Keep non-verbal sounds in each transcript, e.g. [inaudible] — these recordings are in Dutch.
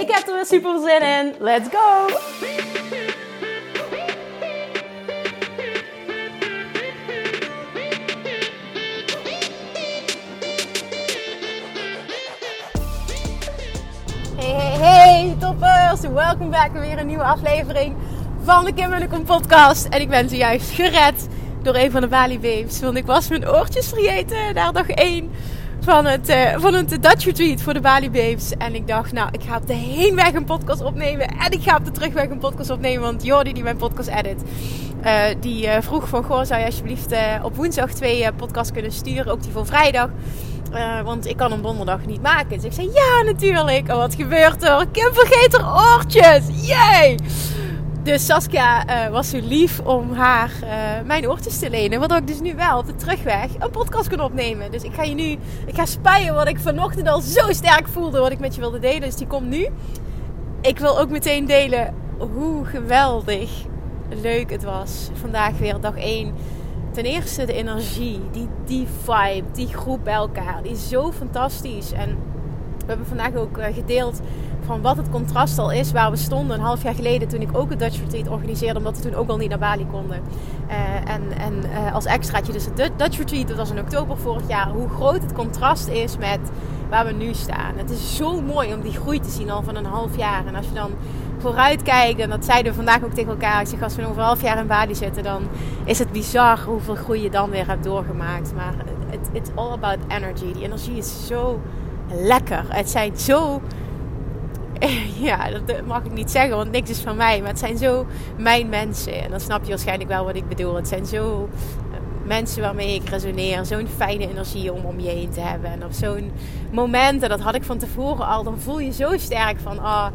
Ik heb er weer super zin in. Let's go! Hey, hey, hey, toppers! Welkom back bij weer een nieuwe aflevering van de Kim en podcast. En ik ben zojuist gered door een van de Bali Babes. Want ik was mijn oortjes vergeten naar dag 1 van het, uh, van het Dutch Retreat voor de Bali Babes. En ik dacht, nou, ik ga op de heenweg een podcast opnemen. En ik ga op de terugweg een podcast opnemen. Want Jordi, die mijn podcast edit, uh, die uh, vroeg van... Goh, zou je alsjeblieft op woensdag twee podcasts kunnen sturen? Ook die voor vrijdag. want ik kan hem donderdag niet maken. Dus ik zei, ja, natuurlijk. En wat gebeurt er? Kim vergeet haar oortjes. Yay! Dus Saskia uh, was zo lief om haar uh, mijn oortjes te lenen. Waardoor ik dus nu wel op de terugweg een podcast kan opnemen. Dus ik ga je nu, ik ga spijen wat ik vanochtend al zo sterk voelde. Wat ik met je wilde delen. Dus die komt nu. Ik wil ook meteen delen hoe geweldig leuk het was. Vandaag weer dag 1. Ten eerste de energie, die, die vibe, die groep bij elkaar. Die is zo fantastisch. En we hebben vandaag ook uh, gedeeld van wat het contrast al is waar we stonden een half jaar geleden toen ik ook een Dutch Retreat organiseerde, omdat we toen ook al niet naar Bali konden. Uh, en en uh, als extraatje dus het Dutch Retreat, dat was in oktober vorig jaar, hoe groot het contrast is met waar we nu staan. Het is zo mooi om die groei te zien al van een half jaar. En als je dan vooruit kijkt, en dat zeiden we vandaag ook tegen elkaar, ik zeg als we over een half jaar in Bali zitten, dan is het bizar hoeveel groei je dan weer hebt doorgemaakt. Maar het it's all about energy. Die energie is zo lekker. Het zijn zo [laughs] ja, dat mag ik niet zeggen, want niks is van mij. Maar het zijn zo mijn mensen. En dan snap je waarschijnlijk wel wat ik bedoel. Het zijn zo eh, mensen waarmee ik resoneer. Zo'n fijne energie om om je heen te hebben. En op zo'n moment, en dat had ik van tevoren al, dan voel je zo sterk van... Oh,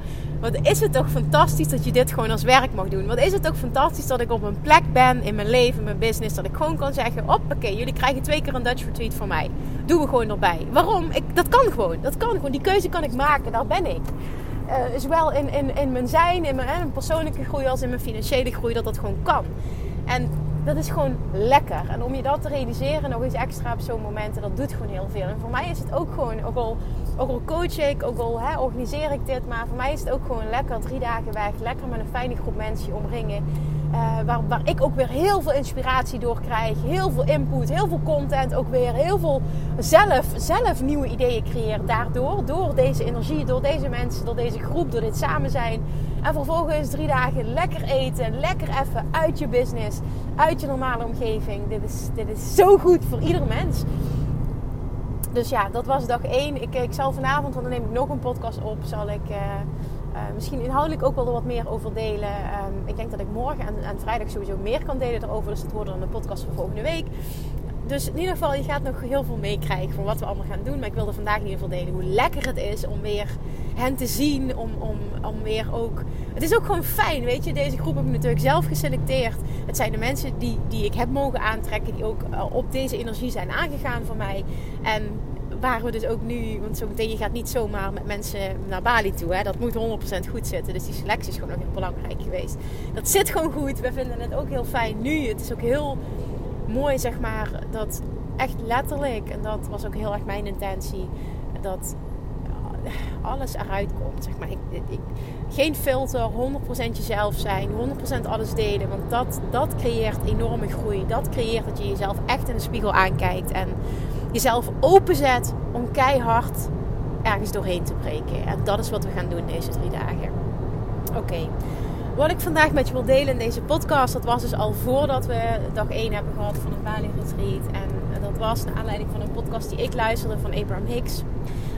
wat is het toch fantastisch dat je dit gewoon als werk mag doen. Wat is het ook fantastisch dat ik op een plek ben in mijn leven, in mijn business. Dat ik gewoon kan zeggen, hoppakee, jullie krijgen twee keer een Dutch Retreat van mij. Doen we gewoon erbij. Waarom? Ik, dat kan gewoon. Dat kan gewoon. Die keuze kan ik maken. Daar ben ik uh, zowel in, in, in mijn zijn, in mijn, persoonlijke groei als in mijn financiële groei, dat dat gewoon kan. En dat is gewoon lekker. En om je dat te realiseren, nog eens extra op zo'n momenten, dat doet gewoon heel veel. En voor mij is het ook gewoon, ook al, ook al coach ik, ook al hè, organiseer ik dit, maar voor mij is het ook gewoon lekker drie dagen weg. Lekker met een fijne groep mensen omringen. Uh, waar, ik ook weer heel veel inspiratie door krijg. Heel veel input, heel veel content. Ook weer heel veel zelf, zelf nieuwe ideeën creëer. Daardoor, door deze energie, door deze mensen, door deze groep, door dit samen zijn. En vervolgens drie dagen lekker eten. Lekker even uit je business, uit je normale omgeving. Dit is, dit is zo goed voor ieder mens. Dus ja, dat was dag één. Ik, ik zal vanavond, want dan neem ik nog een podcast op, zal ik... Uh, uh, misschien inhoudelijk ook wel er wat meer over delen. Um, ik denk dat ik morgen en, vrijdag sowieso meer kan delen erover. Dus het wordt dan de podcast voor volgende week. Dus in ieder geval, je gaat nog heel veel meekrijgen van wat we allemaal gaan doen. Maar ik wilde vandaag in ieder geval delen hoe lekker het is om weer hen te zien. Om, om, om weer ook... Het is ook gewoon fijn, weet je. Deze groep heb ik natuurlijk zelf geselecteerd. Het zijn de mensen die, die ik heb mogen aantrekken. Die ook uh, op deze energie zijn aangegaan voor mij. En waar we dus ook nu, want zo meteen, je gaat niet zomaar met mensen naar Bali toe. Hè? Dat moet 100% goed zitten. Dus die selectie is gewoon nog heel belangrijk geweest. Dat zit gewoon goed. We vinden het ook heel fijn nu. Het is ook heel mooi, zeg maar, dat echt letterlijk, en dat was ook heel erg mijn intentie, dat alles eruit komt. Zeg maar. Ik, ik, geen filter, 100% jezelf zijn, 100% alles delen. Want dat, dat creëert enorme groei. Dat creëert dat je jezelf echt in de spiegel aankijkt. En jezelf openzet om keihard ergens doorheen te breken. En dat is wat we gaan doen deze drie dagen. Oké. Wat ik vandaag met je wil delen in deze podcast, dat was dus al voordat we dag 1 hebben gehad van het Bali Retreat. En dat was naar aanleiding van een podcast die ik luisterde van Abraham Hicks.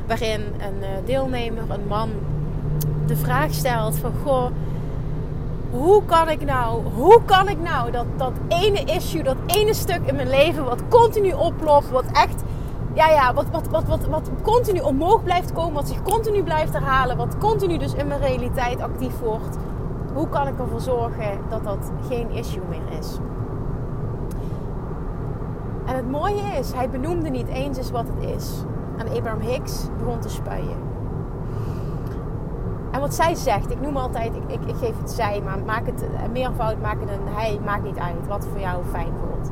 Waarin een eh, deelnemer, een man, de vraag stelt van... Goh, hoe kan ik nou, hoe kan ik nou dat, dat ene issue, dat ene stuk in mijn leven wat continu oplopt, wat echt ja, ja, wat, wat, wat, wat, wat continu omhoog blijft komen, wat zich continu blijft herhalen, wat continu dus in mijn realiteit actief wordt. Hoe kan ik ervoor zorgen dat dat geen issue meer is? En het mooie is, hij benoemde niet eens eens wat het is. En Abraham Hicks begon te spuien. En wat zij zegt, ik noem altijd, ik, ik, geef het zij, maar maak het een meervoud, maak het een hij, maakt niet uit. Wat voor jou fijn voelt.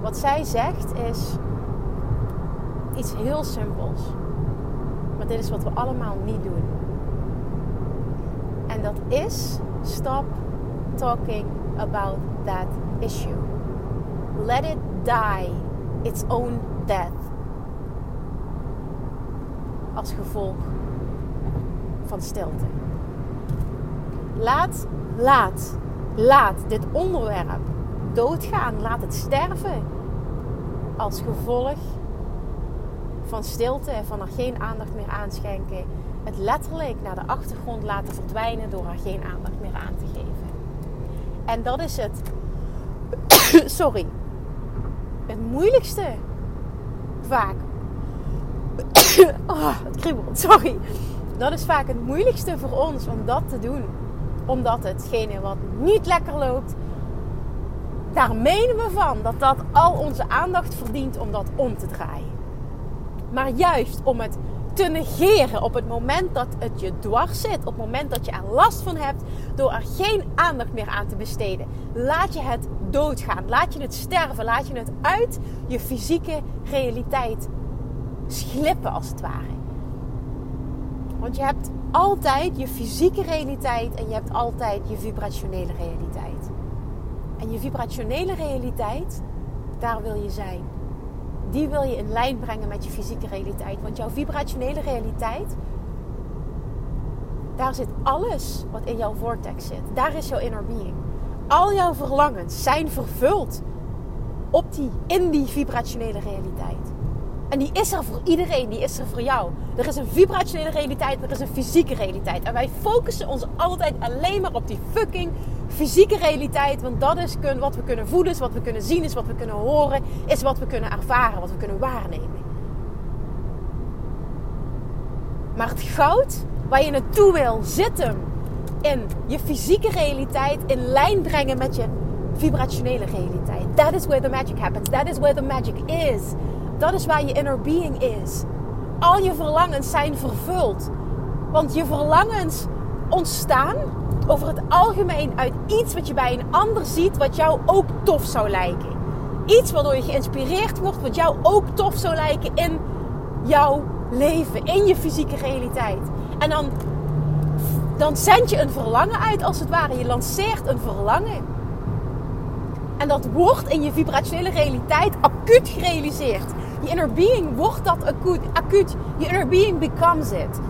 Wat zij zegt is iets heel simpels. Maar dit is wat we allemaal niet doen. En dat is stop talking about that issue. Let it die its own death. Als gevolg van stilte. Laat, laat, laat dit onderwerp doodgaan. Laat het sterven. Als gevolg van stilte en van er geen aandacht meer aanschenken. Het letterlijk naar de achtergrond laten verdwijnen door er geen aandacht meer aan te geven. En dat is het. [coughs] Sorry. Het moeilijkste. Vaak. Oh, [laughs] het kriebelt. Sorry. Dat is vaak het moeilijkste voor ons om dat te doen. Omdat hetgene wat niet lekker loopt, daar menen we van dat dat al onze aandacht verdient om dat om te draaien. Maar juist om het te negeren op het moment dat het je dwars zit, op het moment dat je er last van hebt, door er geen aandacht meer aan te besteden. Laat je het doodgaan, laat je het sterven, laat je het uit je fysieke realiteit slippen als het ware. Want je hebt altijd je fysieke realiteit en je hebt altijd je vibrationele realiteit. En je vibrationele realiteit, daar wil je zijn die wil je in lijn brengen met je fysieke realiteit. Want jouw vibrationele realiteit, daar zit alles wat in jouw vortex zit. Daar is jouw inner being. Al jouw verlangens zijn vervuld op die, in die vibrationele realiteit. En die is er voor iedereen, die is er voor jou. Er is een vibrationele realiteit, er is een fysieke realiteit. En wij focussen ons altijd alleen maar op die fucking fysieke realiteit. Want dat is wat we kunnen voelen, is wat we kunnen zien, is wat we kunnen horen, is wat we kunnen ervaren, wat we kunnen waarnemen. Maar het goud waar je naartoe wil zitten in je fysieke realiteit in lijn brengen met je vibrationele realiteit. That is where the magic happens. That is where the magic is. Dat is waar je inner being is. Al je verlangens zijn vervuld. Want je verlangens ontstaan over het algemeen uit iets wat je bij een ander ziet, wat jou ook tof zou lijken. Iets waardoor je geïnspireerd wordt, wat jou ook tof zou lijken in jouw leven, in je fysieke realiteit. En dan, dan zend je een verlangen uit, als het ware. Je lanceert een verlangen. En dat wordt in je vibrationele realiteit acuut gerealiseerd. Je inner being wordt dat acuut. acuut. Je inner being becomes it.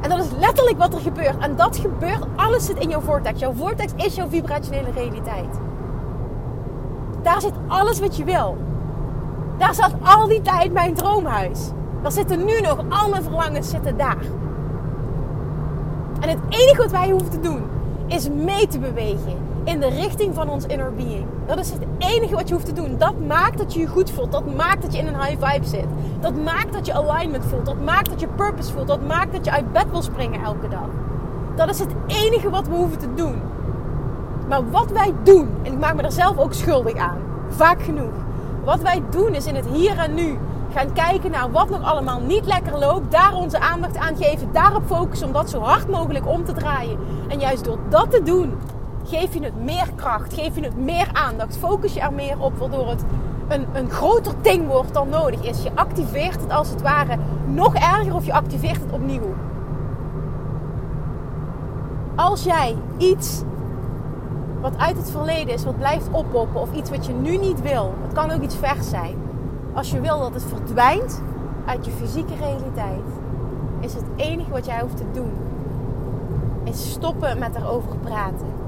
En dat is letterlijk wat er gebeurt. En dat gebeurt, alles zit in jouw vortex. Jouw vortex is jouw vibrationele realiteit. Daar zit alles wat je wil. Daar zat al die tijd mijn droomhuis. Daar zitten nu nog, al mijn verlangens zitten daar. En het enige wat wij hoeven te doen, is mee te bewegen in de richting van ons inner being. Dat is het enige wat je hoeft te doen. Dat maakt dat je je goed voelt. Dat maakt dat je in een high vibe zit. Dat maakt dat je alignment voelt. Dat maakt dat je purpose voelt. Dat maakt dat je uit bed wil springen elke dag. Dat is het enige wat we hoeven te doen. Maar wat wij doen, en ik maak me er zelf ook schuldig aan, vaak genoeg. Wat wij doen is in het hier en nu gaan kijken naar wat nog allemaal niet lekker loopt. Daar onze aandacht aan geven. Daarop focussen om dat zo hard mogelijk om te draaien. En juist door dat te doen, geef je het meer kracht, geef je het meer aandacht, focus je er meer op, waardoor het een, een groter ding wordt dan nodig is. Je activeert het als het ware nog erger of je activeert het opnieuw. Als jij iets wat uit het verleden is, wat blijft oppoppen, of iets wat je nu niet wil, het kan ook iets vers zijn. Als je wil dat het verdwijnt uit je fysieke realiteit, is het enige wat jij hoeft te doen, is stoppen met erover praten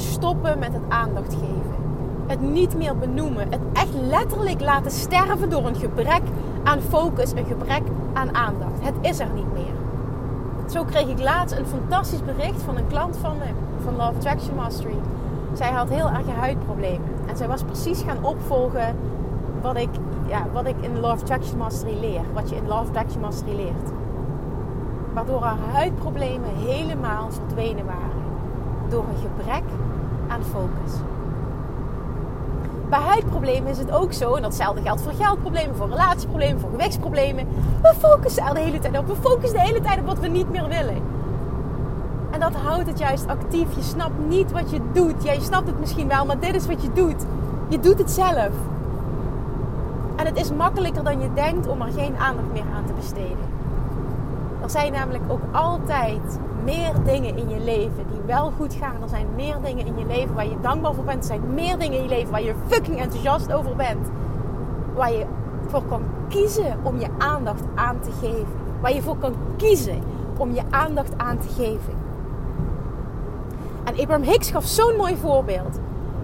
stoppen met het aandacht geven. Het niet meer benoemen. Het echt letterlijk laten sterven door een gebrek aan focus, een gebrek aan aandacht. Het is er niet meer. Zo kreeg ik laatst een fantastisch bericht van een klant van me, van Love Attraction Mastery. Zij had heel erg huidproblemen. En zij was precies gaan opvolgen wat ik, ja, wat ik in Love Attraction Mastery leer. Wat je in Love Attraction Mastery leert. Waardoor haar huidproblemen helemaal verdwenen waren. Door een gebrek aan focus. Bij huidproblemen is het ook zo, en datzelfde geldt voor geldproblemen, voor relatieproblemen, voor gewichtsproblemen. We focussen er de hele tijd op. We focussen de hele tijd op wat we niet meer willen. En dat houdt het juist actief. Je snapt niet wat je doet. Jij snapt het misschien wel, maar dit is wat je doet. Je doet het zelf. En het is makkelijker dan je denkt om er geen aandacht meer aan te besteden. Er zijn namelijk ook altijd meer dingen in je leven die wel goed gaan. Er zijn meer dingen in je leven waar je dankbaar voor bent. Er zijn meer dingen in je leven waar je fucking enthousiast over bent. Waar je voor kan kiezen om je aandacht aan te geven. Waar je voor kan kiezen om je aandacht aan te geven. En Abraham Hicks gaf zo'n mooi voorbeeld.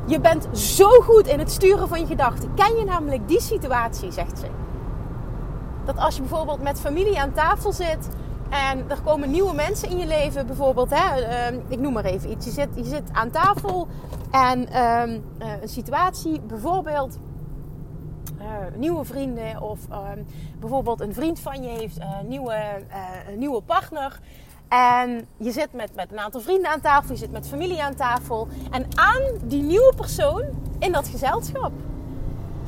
Je bent zo goed in het sturen van je gedachten. Ken je namelijk die situatie, zegt ze. Dat als je bijvoorbeeld met familie aan tafel zit en er komen nieuwe mensen in je leven, bijvoorbeeld, hè, uh, ik noem maar even iets. Je zit, je zit aan tafel en uh, een situatie, bijvoorbeeld uh, nieuwe vrienden of ehm, bijvoorbeeld een vriend van je heeft eh, een nieuwe, een nieuwe partner. En je zit met, met een aantal vrienden aan tafel, je zit met familie aan tafel. En aan die nieuwe persoon in dat gezelschap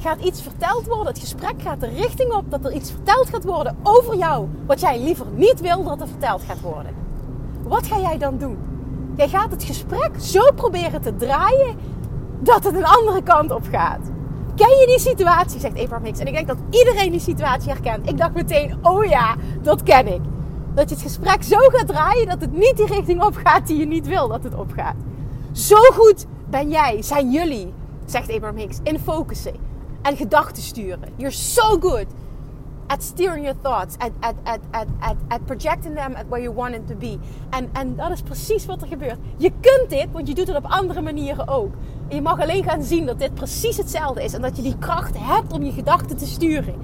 gaat iets verteld worden. Het gesprek gaat de richting op dat er iets verteld gaat worden over jou. Wat jij liever niet wil dat er verteld gaat worden. Wat ga jij dan doen? Jij gaat het gesprek zo proberen te draaien dat het een andere kant op gaat. Ken je die situatie? Zegt Abraham Hicks. En ik denk dat iedereen die situatie herkent. Ik dacht meteen, oh ja, dat ken ik. Dat je het gesprek zo gaat draaien dat het niet die richting opgaat die je niet wil dat het opgaat. Zo goed ben jij, zijn jullie, zegt Abraham Hicks, in focussen en gedachten sturen. You're so good at steering your thoughts, at, at, at, at, at, at projecting them at where you want it to be. En, en dat is precies wat er gebeurt. Je kunt dit, want je doet het op andere manieren ook. Je mag alleen gaan zien dat dit precies hetzelfde is en dat je die kracht hebt om je gedachten te sturen.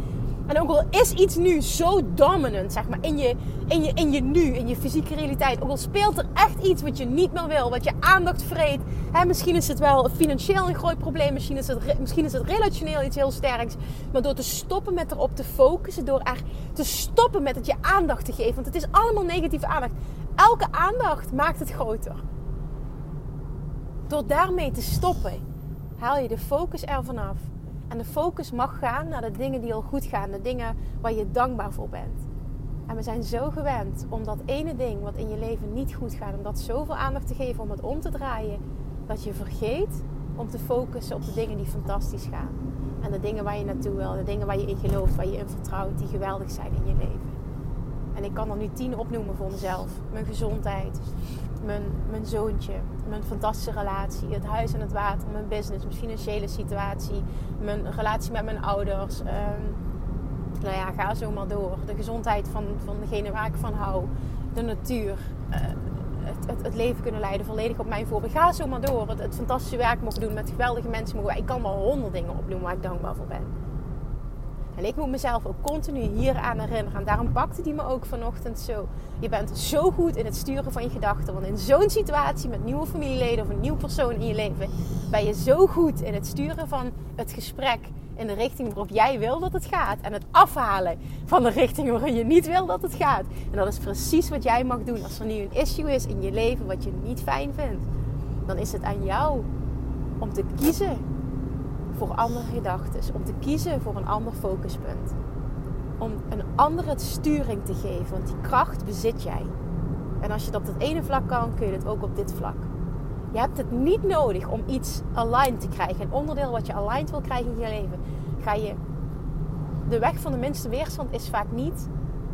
En ook al is iets nu zo dominant, zeg maar, in je, in je, in je nu, in je fysieke realiteit. Ook al speelt er echt iets wat je niet meer wil, wat je aandacht vreet. Hè, misschien is het wel financieel een groot probleem, misschien is, het, misschien is het relationeel iets heel sterks. Maar door te stoppen met erop te focussen, door er te stoppen met het je aandacht te geven. Want het is allemaal negatieve aandacht. Elke aandacht maakt het groter. Door daarmee te stoppen, haal je de focus ervan af en de focus mag gaan naar de dingen die al goed gaan, de dingen waar je dankbaar voor bent. En we zijn zo gewend om dat ene ding wat in je leven niet goed gaat, om dat zoveel aandacht te geven, om het om te draaien, dat je vergeet om te focussen op de dingen die fantastisch gaan. En de dingen waar je naartoe wil, de dingen waar je in gelooft, waar je in vertrouwt, die geweldig zijn in je leven. En ik kan er nu tien opnoemen voor mezelf. Mijn gezondheid, mijn, mijn zoontje, mijn fantastische relatie, het huis en het water, mijn business, mijn financiële situatie, mijn relatie met mijn ouders. Um, nou ja, ga zo maar door. De gezondheid van, van degene waar ik van hou, de natuur. Uh, het, het, het, leven kunnen leiden, volledig op mijn voorbeeld. Ga zo maar door. Het, het fantastische werk mogen doen, met geweldige mensen mogen. Ik kan wel honderd dingen opnoemen waar ik dankbaar voor ben. En ik moet mezelf ook continu hier aan herinneren. En daarom pakte die me ook vanochtend zo. Je bent zo goed in het sturen van je gedachten. Want in zo'n situatie met nieuwe familieleden of een nieuw persoon in je leven, ben je zo goed in het sturen van het gesprek in de richting waarop jij wil dat het gaat. En het afhalen van de richting waarin je niet wil dat het gaat. En dat is precies wat jij mag doen. Als er nu een issue is in je leven wat je niet fijn vindt, dan is het aan jou om te kiezen voor andere gedachten. Om te kiezen voor een ander focuspunt. Om een andere sturing te geven. Want die kracht bezit jij. En als je het op dat ene vlak kan, kun je het ook op dit vlak. Je hebt het niet nodig om iets aligned te krijgen. Een onderdeel wat je aligned wil krijgen in je leven. Ga je. De weg van de minste weerstand is vaak niet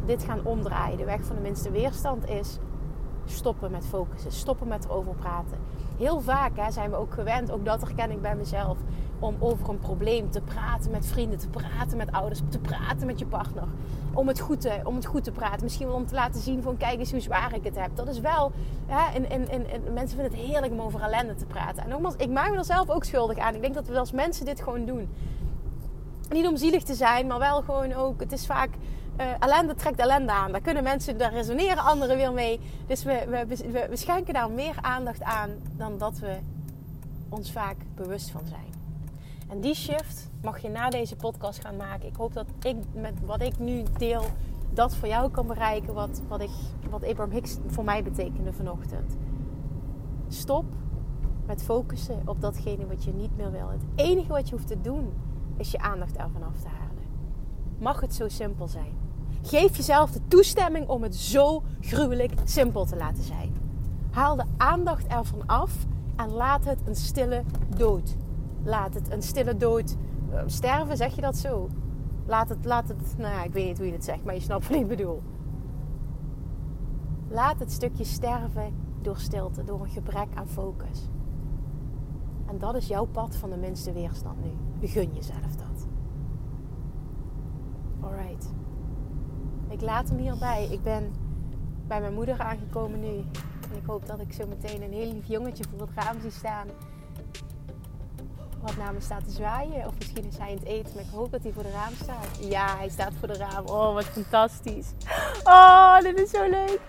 dit gaan omdraaien. De weg van de minste weerstand is stoppen met focussen. Stoppen met erover praten. Heel vaak hè, zijn we ook gewend, ook dat herken ik bij mezelf om over een probleem te praten met vrienden, te praten met ouders, te praten met je partner. Om het goed te, om het goed te praten. Misschien wel om te laten zien van kijk eens hoe zwaar ik het heb. Dat is wel, hè, en, en, en, en mensen vinden het heerlijk om over ellende te praten. En nogmaals, ik maak me er zelf ook schuldig aan. Ik denk dat we als mensen dit gewoon doen. Niet om zielig te zijn, maar wel gewoon ook, het is vaak... Uh, ellende trekt ellende aan. Daar kunnen mensen, daar resoneren anderen weer mee. Dus we, we, we schenken daar meer aandacht aan dan dat we ons vaak bewust van zijn. En die shift mag je na deze podcast gaan maken. Ik hoop dat ik met wat ik nu deel, dat voor jou kan bereiken. Wat, wat, ik, wat Abraham Hicks voor mij betekende vanochtend. Stop met focussen op datgene wat je niet meer wil. Het enige wat je hoeft te doen is je aandacht ervan af te halen. Mag het zo simpel zijn? Geef jezelf de toestemming om het zo gruwelijk simpel te laten zijn. Haal de aandacht ervan af en laat het een stille dood. Laat het een stille dood uh, sterven, zeg je dat zo? Laat het, laat het, nou ja, ik weet niet hoe je het zegt, maar je snapt wat ik bedoel. Laat het stukje sterven door stilte, door een gebrek aan focus. En dat is jouw pad van de minste weerstand nu. Gun jezelf dat. Alright. Ik laat hem hierbij. Ik ben bij mijn moeder aangekomen nu. En ik hoop dat ik zo meteen een heel lief jongetje voor het raam zie staan. Wat naar staat te zwaaien. Of misschien is hij in het eten. Maar ik hoop dat hij voor de raam staat. Ja, hij staat voor de raam. Oh, wat fantastisch. Oh, dit is zo leuk.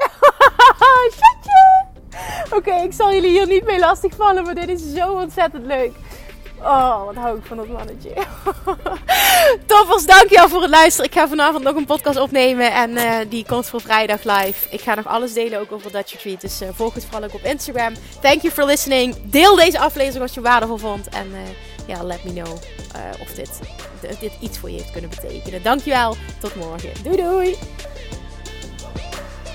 [laughs] Oké, ik zal jullie hier niet mee lastigvallen. Maar dit is zo ontzettend leuk. Oh, wat hou ik van dat mannetje. [laughs] Toppers, dankjewel voor het luisteren. Ik ga vanavond nog een podcast opnemen en uh, die komt voor vrijdag live. Ik ga nog alles delen ook over Dutch Retreat. Dus uh, volg het vooral ook op Instagram. Thank you for listening. Deel deze aflevering als je waardevol vond. En uh, ja, let me know of dit, dit iets voor je heeft kunnen betekenen. Dankjewel. Tot morgen. Doei doei.